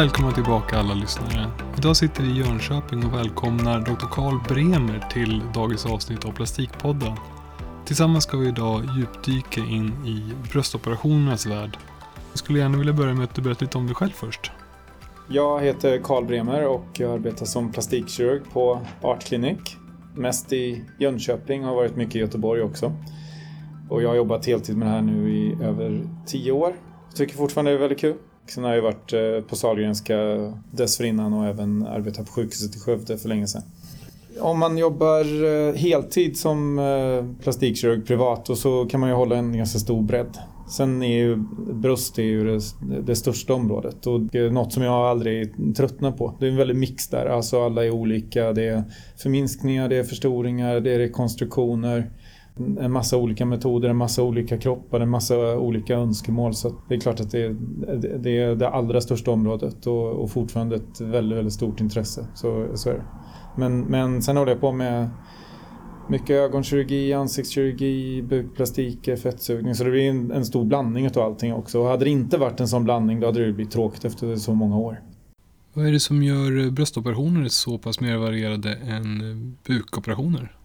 Välkomna tillbaka alla lyssnare. Idag sitter vi i Jönköping och välkomnar Dr. Karl Bremer till dagens avsnitt av Plastikpodden. Tillsammans ska vi idag djupdyka in i bröstoperationernas värld. Jag skulle gärna vilja börja med att du berättar lite om dig själv först. Jag heter Karl Bremer och jag arbetar som plastikkirurg på Art Clinic. Mest i Jönköping och har varit mycket i Göteborg också. Och jag har jobbat heltid med det här nu i över tio år. Jag tycker fortfarande det är väldigt kul. Sen har jag varit eh, på Sahlgrenska dessförinnan och även arbetat på sjukhuset i Skövde för länge sedan. Om man jobbar eh, heltid som eh, plastikkirurg privat och så kan man ju hålla en ganska stor bredd. Sen är ju bröst är ju det, det största området och något som jag aldrig tröttnar på. Det är en väldig mix där, alltså alla är olika. Det är förminskningar, det är förstoringar, det är rekonstruktioner en massa olika metoder, en massa olika kroppar, en massa olika önskemål. Så det är klart att det är det, är det allra största området och, och fortfarande ett väldigt, väldigt stort intresse. Så, så är det. Men, men sen håller jag på med mycket ögonkirurgi, ansiktskirurgi, bukplastik, fettsugning. Så det blir en, en stor blandning av allting också. Och hade det inte varit en sån blandning då hade det blivit tråkigt efter så många år. Vad är det som gör bröstoperationer så pass mer varierade än bukoperationer?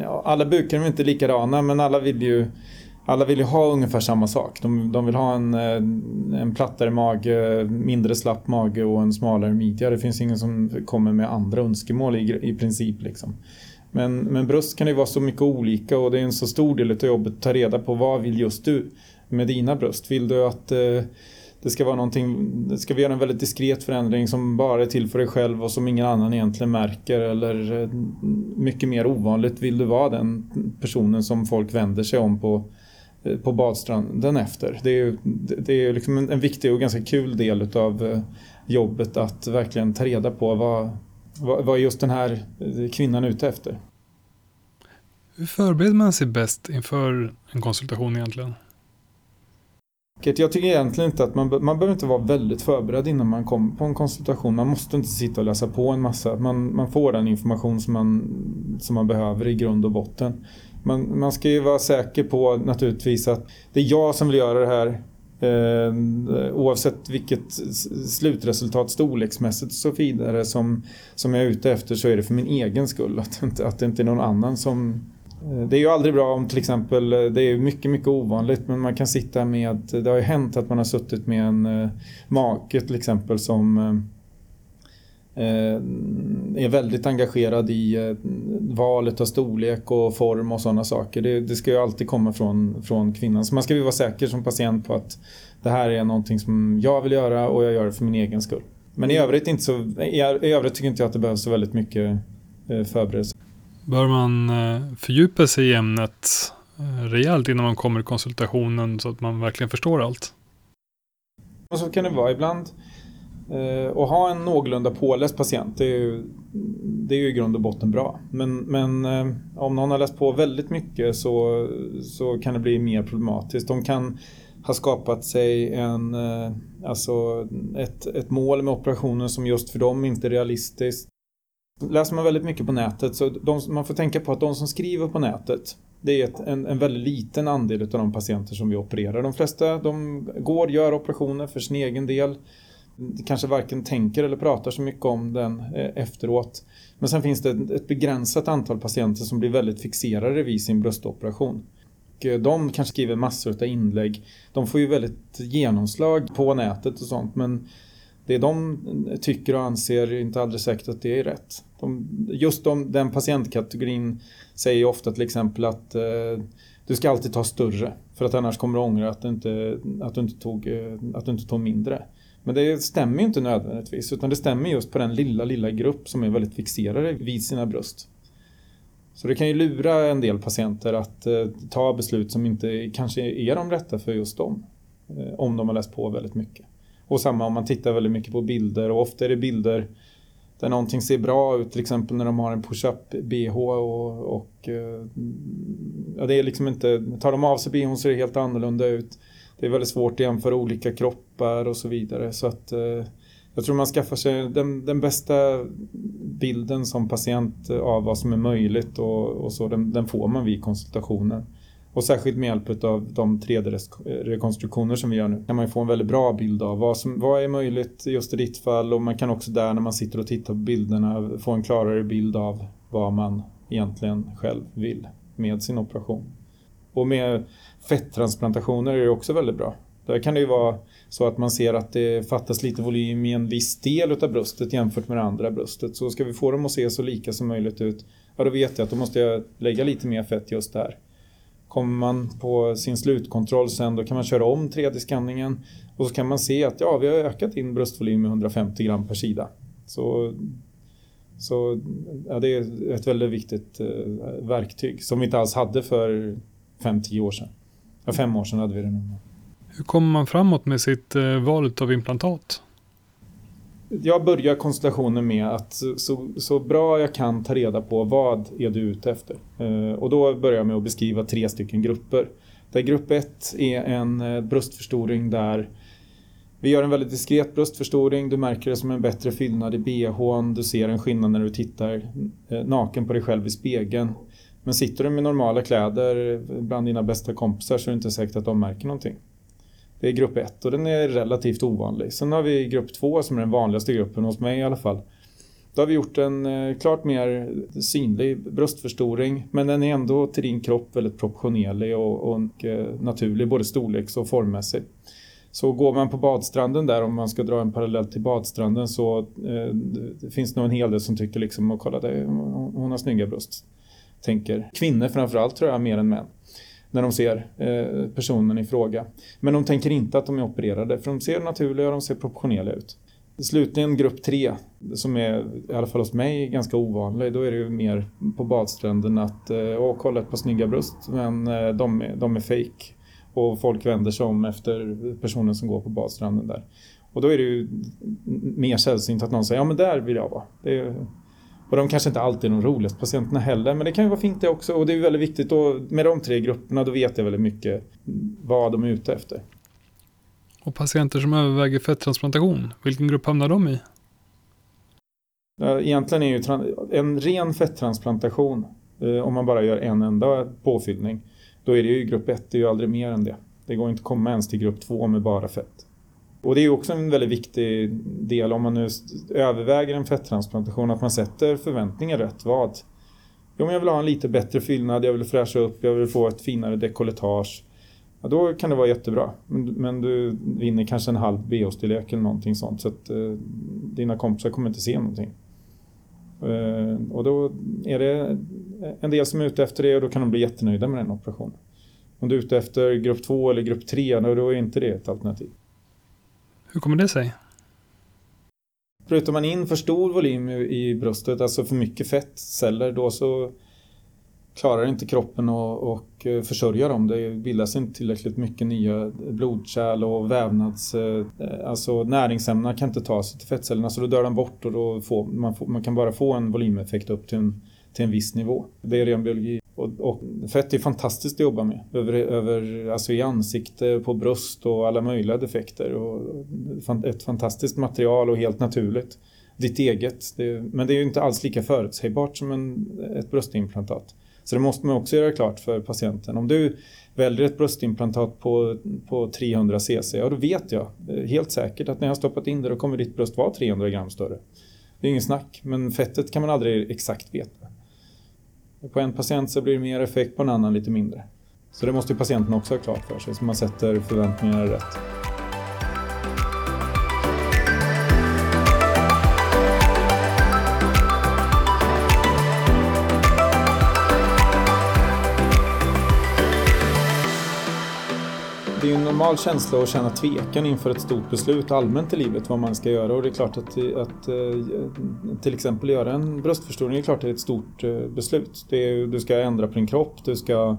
Ja, alla bukar är inte likadana men alla vill ju alla vill ju ha ungefär samma sak. De, de vill ha en, eh, en plattare mage, mindre slapp mage och en smalare midja. Det finns ingen som kommer med andra önskemål i, i princip. Liksom. Men, men bröst kan ju vara så mycket olika och det är en så stor del av jobbet att ta reda på vad vill just du med dina bröst. Vill du att eh, det ska vara någonting, ska vi göra en väldigt diskret förändring som bara är till för dig själv och som ingen annan egentligen märker eller eh, mycket mer ovanligt vill du vara den personen som folk vänder sig om på, eh, på badstranden efter. Det är, det är liksom en, en viktig och ganska kul del av eh, jobbet att verkligen ta reda på vad, vad, vad just den här eh, kvinnan är ute efter. Hur förbereder man sig bäst inför en konsultation egentligen? Jag tycker egentligen inte att man, man behöver inte vara väldigt förberedd innan man kommer på en konsultation. Man måste inte sitta och läsa på en massa. Man, man får den information som man, som man behöver i grund och botten. Man, man ska ju vara säker på naturligtvis att det är jag som vill göra det här. Eh, oavsett vilket slutresultat storleksmässigt och så vidare som, som jag är ute efter så är det för min egen skull. Att, att det inte är någon annan som, det är ju aldrig bra om till exempel, eh, det är mycket, mycket ovanligt, men man kan sitta med, det har ju hänt att man har suttit med en eh, make till exempel som är väldigt engagerad i valet av storlek och form och sådana saker. Det, det ska ju alltid komma från, från kvinnan. Så man ska ju vara säker som patient på att det här är någonting som jag vill göra och jag gör det för min egen skull. Men i övrigt, inte så, i övrigt tycker inte jag att det behövs så väldigt mycket förberedelse. Bör man eh, fördjupa sig i ämnet eh, rejält innan man kommer i konsultationen så att man verkligen förstår allt? Och så kan det vara ibland. Att och ha en någorlunda påläst patient, det är, ju, det är ju i grund och botten bra. Men, men om någon har läst på väldigt mycket så, så kan det bli mer problematiskt. De kan ha skapat sig en, alltså ett, ett mål med operationen som just för dem inte är realistiskt. Läser man väldigt mycket på nätet så de, man får tänka på att de som skriver på nätet det är ett, en, en väldigt liten andel av de patienter som vi opererar. De flesta de går och gör operationer för sin egen del. Kanske varken tänker eller pratar så mycket om den eh, efteråt. Men sen finns det ett begränsat antal patienter som blir väldigt fixerade vid sin bröstoperation. Eh, de kanske skriver massor av inlägg. De får ju väldigt genomslag på nätet och sånt men det de tycker och anser är inte alldeles säkert att det är rätt. De, just de, den patientkategorin säger ofta till exempel att eh, du ska alltid ta större för att annars kommer du ångra att du inte, att du inte, tog, eh, att du inte tog mindre. Men det stämmer ju inte nödvändigtvis utan det stämmer just på den lilla, lilla grupp som är väldigt fixerade vid sina bröst. Så det kan ju lura en del patienter att eh, ta beslut som inte kanske är de rätta för just dem. Eh, om de har läst på väldigt mycket. Och samma om man tittar väldigt mycket på bilder och ofta är det bilder där någonting ser bra ut, till exempel när de har en push-up bh och, och eh, ja, det är liksom inte, tar de av sig bhn ser det helt annorlunda ut. Det är väldigt svårt att jämföra olika kroppar och så vidare så att eh, jag tror man skaffar sig den, den, bästa bilden som patient av vad som är möjligt och, och så, den, den, får man vid konsultationen. Och särskilt med hjälp av de 3D-rekonstruktioner som vi gör nu kan man få en väldigt bra bild av vad, som, vad är möjligt just i ditt fall och man kan också där när man sitter och tittar på bilderna få en klarare bild av vad man egentligen själv vill med sin operation. Och med fetttransplantationer är det också väldigt bra. Där kan det ju vara så att man ser att det fattas lite volym i en viss del av bröstet jämfört med det andra bröstet. Så ska vi få dem att se så lika som möjligt ut, ja då vet jag att då måste jag lägga lite mer fett just där. Kommer man på sin slutkontroll sen då kan man köra om 3D-skanningen och så kan man se att ja, vi har ökat in bröstvolym med 150 gram per sida. Så, så ja, det är ett väldigt viktigt eh, verktyg som vi inte alls hade för 5-10 år sedan. Ja, fem år sedan hade vi det nog. Hur kommer man framåt med sitt eh, val av implantat? Jag börjar konstellationen med att så, så, bra jag kan ta reda på vad är du ute efter. Eh, och då börjar jag med att beskriva tre stycken grupper. Där grupp ett är en eh, bröstförstoring där vi gör en väldigt diskret bröstförstoring, du märker det som en bättre fyllnad i bhn, du ser en skillnad när du tittar eh, naken på dig själv i spegeln. Men sitter du med normala kläder bland dina bästa kompisar så är det inte säkert att de märker någonting. Det är grupp 1 och den är relativt ovanlig. Sen har vi grupp 2 som är den vanligaste gruppen hos mig i alla fall. Då har vi gjort en eh, klart mer synlig bröstförstoring men den är ändå till din kropp väldigt proportionerlig och, och eh, naturlig både storleks och formmässigt. Så går man på badstranden där, om man ska dra en parallell till badstranden så eh, det finns nog en hel del som tycker liksom, och kolla det, hon har snygga bröst. Tänker kvinnor framförallt tror jag mer än män när de ser eh, personen i fråga. Men de tänker inte att de är opererade för de ser naturliga och de ser proportionerliga ut. Slutligen grupp tre, som är i alla fall hos mig ganska ovanlig. Då är det ju mer på badstränderna att eh, åh, kolla ett par snygga bröst men eh, de, de är fake och folk vänder sig om efter personen som går på badstranden där. Och då är det ju mer sällsynt att någon säger ja men där vill jag vara. Det är, och de kanske inte alltid är de roligaste patienterna heller, men det kan ju vara fint det också. Och det är väldigt viktigt. Och med de tre grupperna, då vet jag väldigt mycket vad de är ute efter. Och patienter som överväger fettransplantation, vilken grupp hamnar de i? Egentligen är ju en ren fettransplantation, eh, om man bara gör en enda påfyllning, då är det ju grupp 1, det är ju aldrig mer än det. Det går inte att komma ens till grupp 2 med bara fett. Och det är också en väldigt viktig del om man nu överväger en fetttransplantation att man sätter förväntningar rätt. Vad? Jo, men jag vill ha en lite bättre fyllnad, jag vill fräscha upp, jag vill få ett finare dekolletage. Ja, då kan det vara jättebra. Men, men du vinner kanske en halv BH-storlek eller någonting sånt så att eh, dina kompisar kommer inte se någonting. Eh, och då är det en del som är ute efter det och då kan de bli jättenöjda med den operationen. Om du är ute efter grupp 2 eller grupp 3, då är inte det ett alternativ. Hur kommer det sig? Sprutar man in för stor volym i bröstet, alltså för mycket fettceller, då så klarar inte kroppen att och eh, försörja dem. Det bildas inte tillräckligt mycket nya blodkärl och vävnads... Eh, alltså näringsämnena kan inte ta sig till fettcellerna så då dör de bort och då får man, får, man kan bara få en volymeffekt upp till en, till en viss nivå. Det är ren biologi. Och, och fett är fantastiskt att jobba med. Över, över, alltså i ansikte, på bröst och alla möjliga defekter. Och ett fantastiskt material och helt naturligt. Ditt eget. Det, men det är ju inte alls lika förutsägbart som en, ett bröstimplantat. Så det måste man också göra klart för patienten. Om du väljer ett bröstimplantat på, på 300 cc, ja då vet jag eh, helt säkert att när jag har stoppat in det då kommer ditt bröst vara 300 gram större. Det är ingen snack, men fettet kan man aldrig exakt veta. På en patient så blir det mer effekt, på en annan lite mindre. Så det måste ju patienten också ha klart för sig, så man sätter förväntningarna rätt. All känsla att känna tvekan inför ett stort beslut allmänt i livet vad man ska göra och det är klart att, att eh, till exempel göra en bröstförstoring är klart att eh, det är ett stort beslut. Är, du ska ändra på din kropp, du ska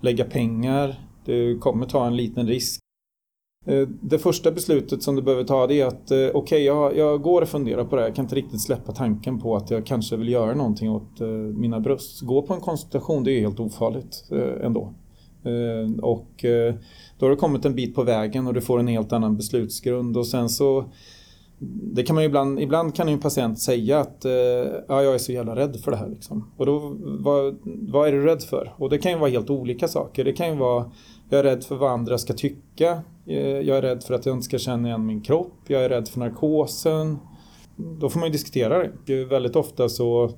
lägga pengar, du kommer ta en liten risk. Eh, det första beslutet som du behöver ta det är att okej, okay, jag, jag går och funderar på det här. Jag kan inte riktigt släppa tanken på att jag kanske vill göra någonting åt mina bröst. Gå på en konsultation, det är helt ofarligt ändå. Eh, och eh, då har du kommit en bit på vägen och du får en helt annan beslutsgrund och sen så det kan man ibland, ibland kan en patient säga att eh, ja, jag är så jävla rädd för det här. Liksom. Och då, vad, vad är du rädd för? Och det kan ju vara helt olika saker. Det kan ju vara, jag är rädd för vad andra ska tycka. Jag är rädd för att jag inte ska känna igen min kropp. Jag är rädd för narkosen. Då får man ju diskutera det. Väldigt ofta så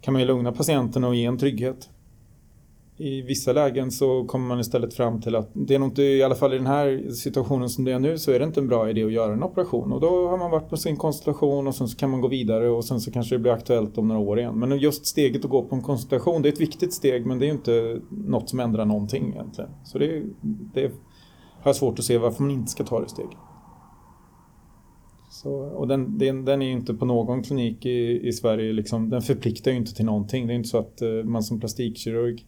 kan man ju lugna patienten och ge en trygghet i vissa lägen så kommer man istället fram till att det är nog inte, i alla fall i den här situationen som det är nu, så är det inte en bra idé att göra en operation. Och då har man varit på sin konsultation och sen så kan man gå vidare och sen så kanske det blir aktuellt om några år igen. Men just steget att gå på en konsultation, det är ett viktigt steg men det är ju inte något som ändrar någonting egentligen. Så det, det har jag svårt att se varför man inte ska ta det steget. Så, och den, den, den är ju inte på någon klinik i, i Sverige, liksom, den förpliktar ju inte till någonting. Det är inte så att eh, man som plastikkirurg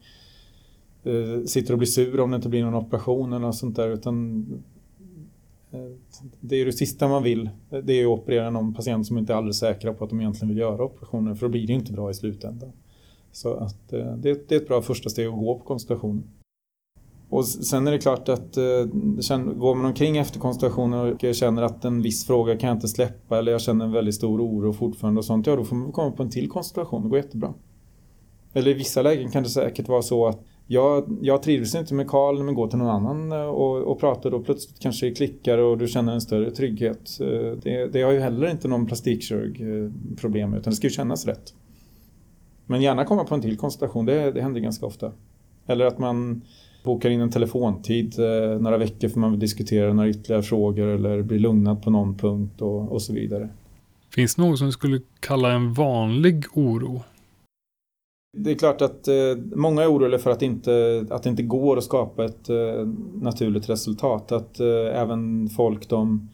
Eh, sitter och blir sur om det inte blir någon operation eller något sånt där. Utan eh, det är det sista man vill. Det är att operera någon patient som inte är alldeles säkra på att de egentligen vill göra operationen. För då blir det ju inte bra i slutändan. Så att eh, det, är ett bra första steg att gå på konsultationen. Och sen är det klart att eh, går man omkring efter konsultationen och känner att en viss fråga kan jag inte släppa eller jag känner en väldigt stor oro fortfarande och sånt. Ja, då får man komma på en till konsultation. Det går jättebra. Eller i vissa lägen kan det säkert vara så att jag, jag trivs inte med Karl men går till någon annan eh, och, och pratar och plötsligt kanske det klickar och du känner en större trygghet. Eh, det, det har ju heller inte någon plastikkirurg eh, problem utan det ska ju kännas rätt. Men gärna komma på en till konsultation, det, det händer ganska ofta. Eller att man bokar in en telefontid några veckor för man vill diskutera några ytterligare frågor eller bli lugnad på någon punkt och, och så vidare. Finns det något som du skulle kalla en vanlig oro? Det är klart att eh, många är oroliga för att, inte, att det inte går att skapa ett eh, naturligt resultat. Att eh, även folk de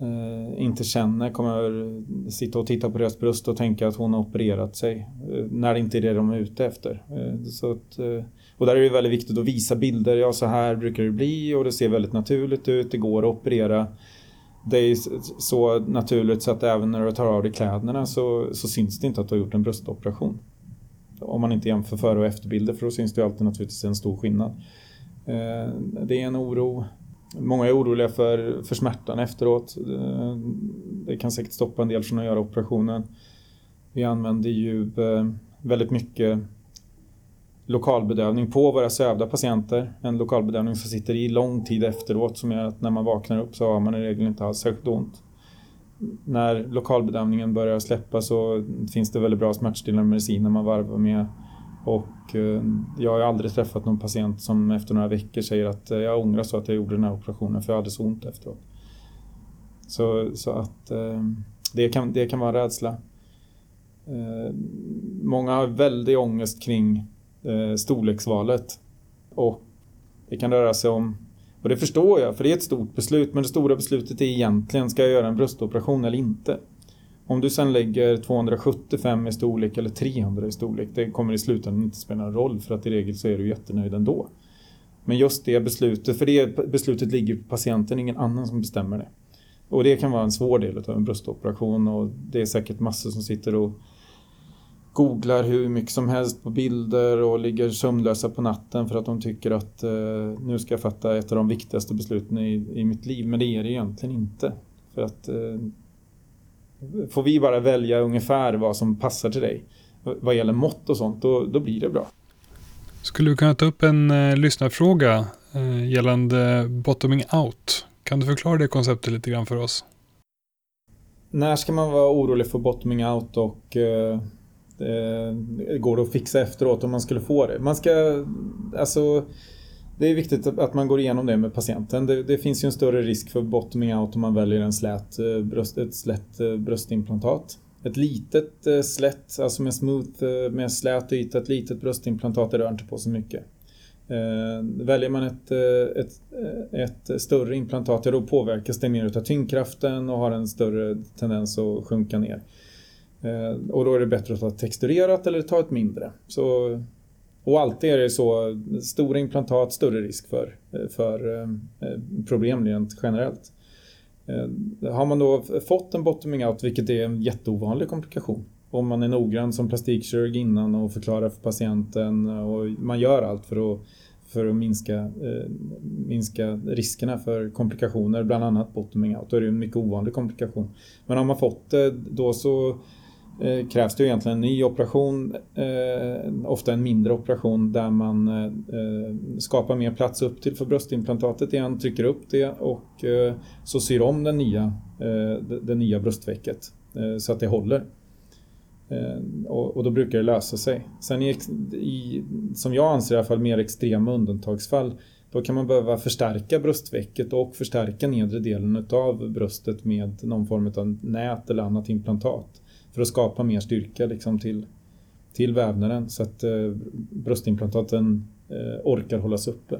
eh, inte känner kommer sitta och titta på deras bröst och tänka att hon har opererat sig. Eh, när det inte är det de är ute efter. Eh, så att, eh, och där är det väldigt viktigt att visa bilder. Ja, så här brukar det bli och det ser väldigt naturligt ut. Det går att operera. Det är så naturligt så att även när du tar av dig kläderna så, så syns det inte att du har gjort en bröstoperation. Om man inte jämför före och efterbilder för då syns det alltid naturligtvis en stor skillnad. Eh, det är en oro. Många är oroliga för, för smärtan efteråt. Eh, det kan säkert stoppa en del från att göra operationen. Vi använder ju eh, väldigt mycket lokalbedövning på våra sövda patienter. En lokalbedövning som sitter i lång tid efteråt som gör att när man vaknar upp så har man i regel inte alls särskilt ont när lokalbedömningen börjar släppa så finns det väldigt bra smärtstillande mediciner man varvar med. Och eh, jag har aldrig träffat någon patient som efter några veckor säger att eh, jag ångrar så att jag gjorde den här operationen för jag hade så ont efteråt. Så, så att eh, det kan, det kan vara en rädsla. Många har väldigt ångest kring storleksvalet. Och det kan röra sig om och det förstår jag, för det är ett stort beslut. Men det stora beslutet är egentligen, ska jag göra en bröstoperation eller inte? Om du sen lägger 275 i storlek eller 300 i storlek, det kommer i slutändan inte spela någon roll för att i regel så är du jättenöjd ändå. Men just det beslutet, för det beslutet ligger på patienten, ingen annan som bestämmer det. Och det kan vara en svår del av en bröstoperation och det är säkert massor som sitter och googlar hur mycket som helst på bilder och ligger sömnlösa på natten för att de tycker att eh, nu ska jag fatta ett av de viktigaste besluten i, i mitt liv. Men det är det egentligen inte. För att eh, får vi bara välja ungefär vad som passar till dig vad gäller mått och sånt, då, då blir det bra. Skulle du kunna ta upp en eh, lyssnarfråga eh, gällande bottoming out? Kan du förklara det konceptet lite grann för oss? När ska man vara orolig för bottoming out och eh, Går går att fixa efteråt om man skulle få det. Man ska, alltså, det är viktigt att man går igenom det med patienten. Det, det finns ju en större risk för bottoming out om man väljer en slät, eh, bröst, ett slätt eh, bröstimplantat. Ett litet slätt, alltså med smooth, med slät yta, ett litet bröstimplantat, det rör inte på så mycket. väljer man ett, ett, ett större implantat, ja då påverkas det mer av tyngdkraften och har en större tendens att sjunka ner. Eh, och då är det bättre att ta ett texturerat eller ta ett mindre. Så, och alltid är det så, stora implantat, större risk för, för eh, problem rent generellt. Eh, har man då fått en bottoming out, vilket är en jätteovanlig komplikation, om man är noggrann som plastikkirurg innan och förklarar för patienten och man gör allt för att, för att minska, eh, minska riskerna för komplikationer, bland annat bottoming out. Då är det en mycket ovanlig komplikation. Men har man fått det då så eh, krävs det egentligen en ny operation, eh, ofta en mindre operation där man eh, skapar mer plats upp till för bröstimplantatet igen, trycker upp det och eh, så syr om den nya, eh, det, det nya bröstvecket eh, så att det håller. Eh, och, och, då brukar det lösa sig. Sen i, i, som jag anser i alla fall, mer extrema undantagsfall då kan man behöva förstärka bröstvecket och förstärka nedre delen av bröstet med någon form av nät eller annat implantat. För att skapa mer styrka liksom till, till vävnaden så att eh, bröstimplantaten eh, orkar hållas uppe.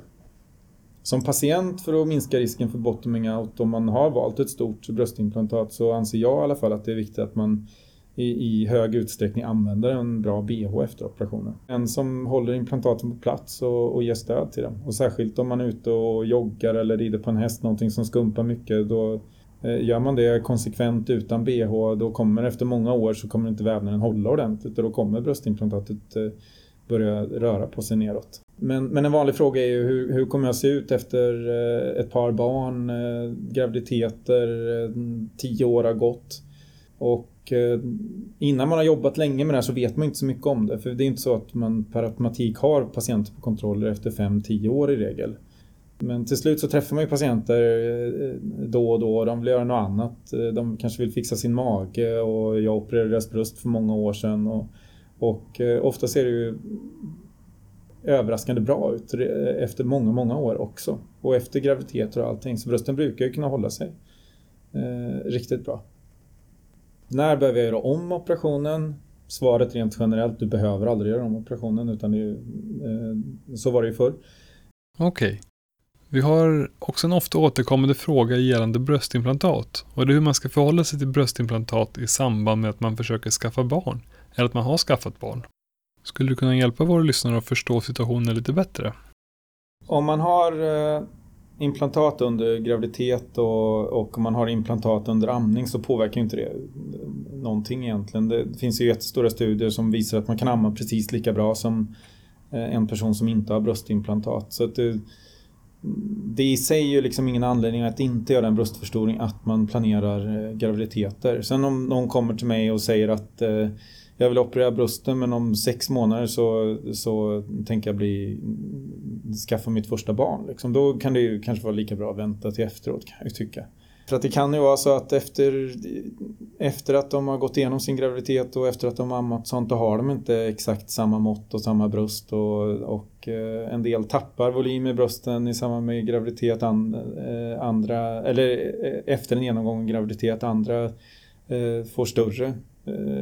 Som patient för att minska risken för bottoming out om man har valt ett stort bröstimplantat så anser jag i alla fall att det är viktigt att man i, i hög utsträckning använder en bra bh efter operationen. En som håller implantaten på plats och, och ger stöd till dem. Och särskilt om man är ute och joggar eller rider på en häst, någonting som skumpar mycket, då Eh, gör man det konsekvent utan bh då kommer efter många år så kommer inte vävnaden hålla ordentligt och då kommer bröstimplantatet eh, börja röra på sig neråt. Men, men en vanlig fråga är ju hur, hur kommer jag se ut efter eh, ett par barn, graviditeter, tio år har gått. Och innan man har jobbat länge med det här så vet man inte så mycket om det. För det är inte så att man per automatik har patienter på kontroller efter 5-10 år i regel. Men till slut så träffar man ju patienter eh, då och då. De vill göra något annat. Eh, de kanske vill fixa sin mage och jag opererade deras bröst för många år sedan. Och, och eh, ofta ser det ju överraskande bra ut efter många, många år också. Och efter graviditeter och allting. Så brösten brukar ju kunna hålla sig eh, riktigt bra. När behöver jag göra om operationen? Svaret rent generellt, du behöver aldrig göra om operationen utan det, eh, så var det ju förr. Okej. Okay. Vi har också en ofta återkommande fråga gällande bröstimplantat och det är hur man ska förhålla sig till bröstimplantat i samband med att man försöker skaffa barn eller att man har skaffat barn. Skulle du kunna hjälpa våra lyssnare att förstå situationen lite bättre? Om man har eh, implantat under graviditet och, och om man har implantat under amning så påverkar inte det eh, någonting egentligen. Det finns ju jättestora studier som visar att man kan amma precis lika bra som eh, en person som inte har bröstimplantat. Så att det, det i sig är ju liksom ingen anledning att inte göra en bröstförstoring att man planerar eh, graviditeter. Sen om någon kommer till mig och säger att eh, jag vill operera brösten men om sex månader så, så tänker jag bli, mm, skaffa mitt första barn. Liksom. Då kan det ju kanske vara lika bra att vänta till efteråt kan jag ju tycka. För att det kan ju vara så att efter, efter att de har gått igenom sin graviditet och efter att de har ammat sånt då har de inte exakt samma mått och samma bröst och, och eh, en del tappar volym i brösten i samband med graviditet, eh, andra, eller eh, efter en genomgången graviditet, andra får större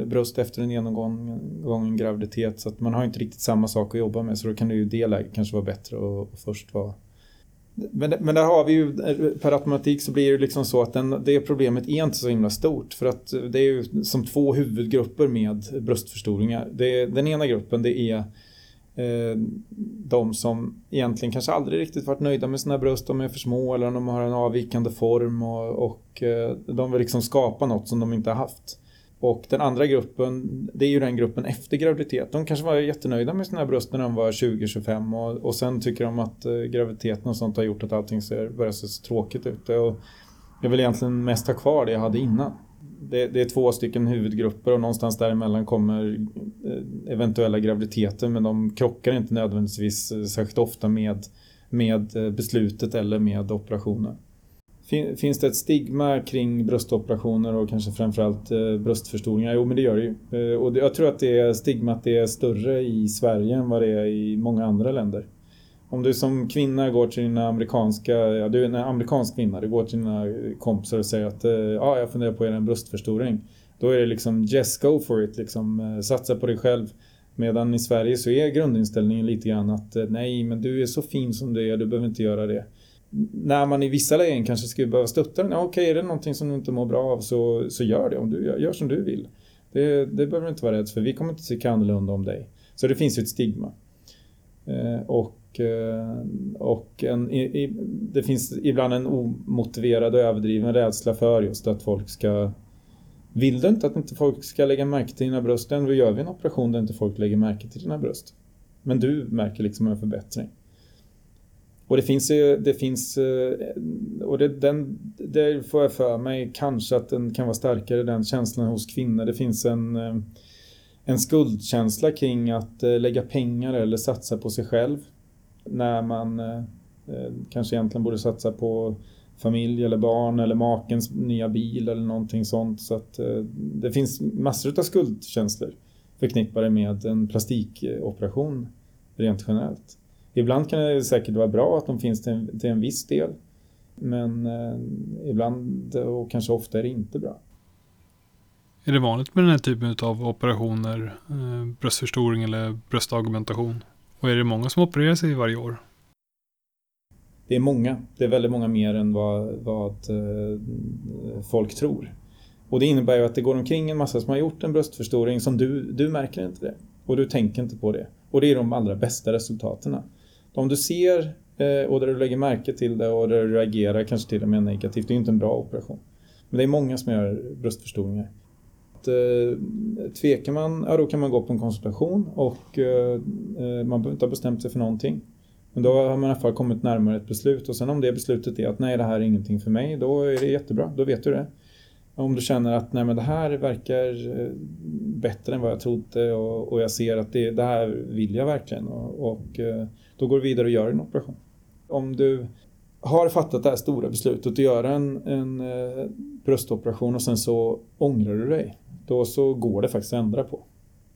bröst efter en genomgången graviditet. Så att man har inte riktigt samma sak att jobba med. Så då kan det ju det läget kanske vara bättre att först vara men, men där har vi ju, per automatik så blir det liksom så att den, det problemet är inte så himla stort. För att det är ju som två huvudgrupper med bröstförstoringar. Det, den ena gruppen det är eh, de som egentligen kanske aldrig riktigt varit nöjda med sina bröst. De är för små eller de har en avvikande form och, och eh, de vill liksom skapa något som de inte har haft. Och den andra gruppen, det är ju den gruppen efter graviditet. De kanske var jättenöjda med sina bröst när de var 20-25 och, och sen tycker de att eh, graviditeten och sånt har gjort att allting ser, börjar se så tråkigt ut. Och jag vill egentligen mest ha kvar det jag hade innan. Det, det, är två stycken huvudgrupper och någonstans däremellan kommer eh, eventuella graviditeter men de krockar inte nödvändigtvis eh, särskilt ofta med, med eh, beslutet eller med operationen. Finns det ett stigma kring bröstoperationer och kanske framförallt eh, bröstförstoringar? Jo, men det gör det ju. Eh, och jag tror att det stigmat är större i Sverige än vad det är i många andra länder. Om du som kvinna går till dina amerikanska, ja du är en amerikansk kvinna, du går till dina kompisar och säger att eh, ja, jag funderar på att göra en bröstförstoring. Då är det liksom just go for it, liksom eh, satsa på dig själv. Medan i Sverige så är grundinställningen lite grann att eh, nej, men du är så fin som du är, du behöver inte göra det när man i vissa lägen kanske skulle behöva stötta den. Ja, okej, är det någonting som du inte mår bra av så, så gör det. Om du gör, gör som du vill. Det, det behöver du inte vara rädd för. Vi kommer inte tycka annorlunda om dig. Så det finns ju ett stigma. Eh, och eh, och en, i, det finns ibland en omotiverad och överdriven rädsla för just att folk ska vill du inte att inte folk ska lägga märke till dina bröst, då gör vi en operation där inte folk lägger märke till dina bröst. Men du märker liksom en förbättring. Och det finns ju, det finns, eh, och det, den, det får jag för mig kanske att den kan vara starkare, den känslan hos kvinnor. Det finns en, eh, en skuldkänsla kring att eh, lägga pengar eller satsa på sig själv. När man kanske egentligen borde satsa på familj eller barn eller makens nya bil eller någonting sånt. Så att det finns massor av skuldkänslor förknippade med en plastikoperation rent generellt. Ibland kan det säkert vara bra att de finns till en, till en viss del. Men eh, ibland och kanske ofta är det inte bra. Är det vanligt med den här typen av operationer, eh, bröstförstoring eller bröstaugmentation? Och är det många som opererar sig varje år? Det är många. Det är väldigt många mer än vad, vad eh, folk tror. Och det innebär ju att det går omkring en massa som har gjort en bröstförstoring som du, du märker inte det. Och du tänker inte på det. Och det är de allra bästa resultaten. Om du ser eh, och där du lägger märke till det och där du reagerar kanske till och med negativt, det är inte en bra operation. Men det är många som gör bröstförstoringar. Eh, tvekar man, ja då kan man gå på en konsultation och eh, man behöver inte ha bestämt sig för någonting. Men då har man i alla fall kommit närmare ett beslut och sen om det beslutet är att nej det här är ingenting för mig, då är det jättebra, då vet du det. Om du känner att nej men det här verkar eh, bättre än vad jag trodde och, och jag ser att det, det, här vill jag verkligen och, och eh, då går du vidare och gör en operation. Om du har fattat det här stora beslutet att göra en, en eh, bröstoperation och sen så ångrar du dig. Då så går det faktiskt att ändra på.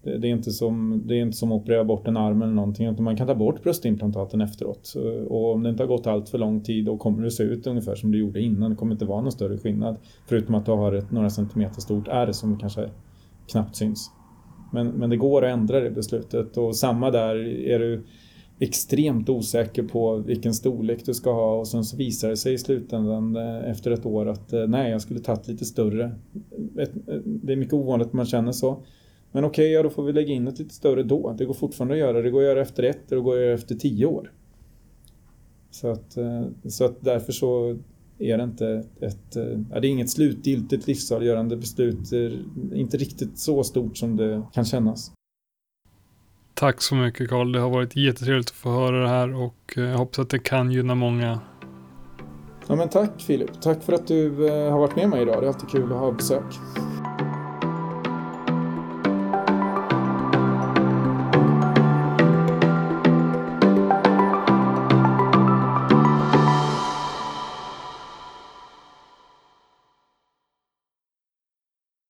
Det, det, är, inte som, det är inte som att operera bort en arm eller någonting. Man kan ta bort bröstimplantaten efteråt. Och om det inte har gått allt för lång tid då kommer det se ut ungefär som det gjorde innan. Det kommer inte vara någon större skillnad. Förutom att du har ett några centimeter stort ärr som kanske knappt syns. Men, men det går att ändra det beslutet. Och samma där, är du extremt osäker på vilken storlek du ska ha och sen så visar det sig i slutändan eh, efter ett år att eh, nej, jag skulle tagit lite större. Eh, det är mycket ovanligt att man känner så. Men okej, okay, ja, då får vi lägga in ett lite större då. Det går fortfarande att göra. Det går att göra efter ett och det går att göra efter tio år. Så att, eh, så att därför så är det inte ett... Ja, det är inget slutgiltigt livsavgörande beslut. Inte riktigt så stort som det kan kännas. Tack så mycket Karl. Det har varit jättetrevligt att få höra det här och eh, jag hoppas att det kan gynna många. Ja men tack Filip. Tack för att du eh, har varit med mig idag. Det är alltid kul att ha besök.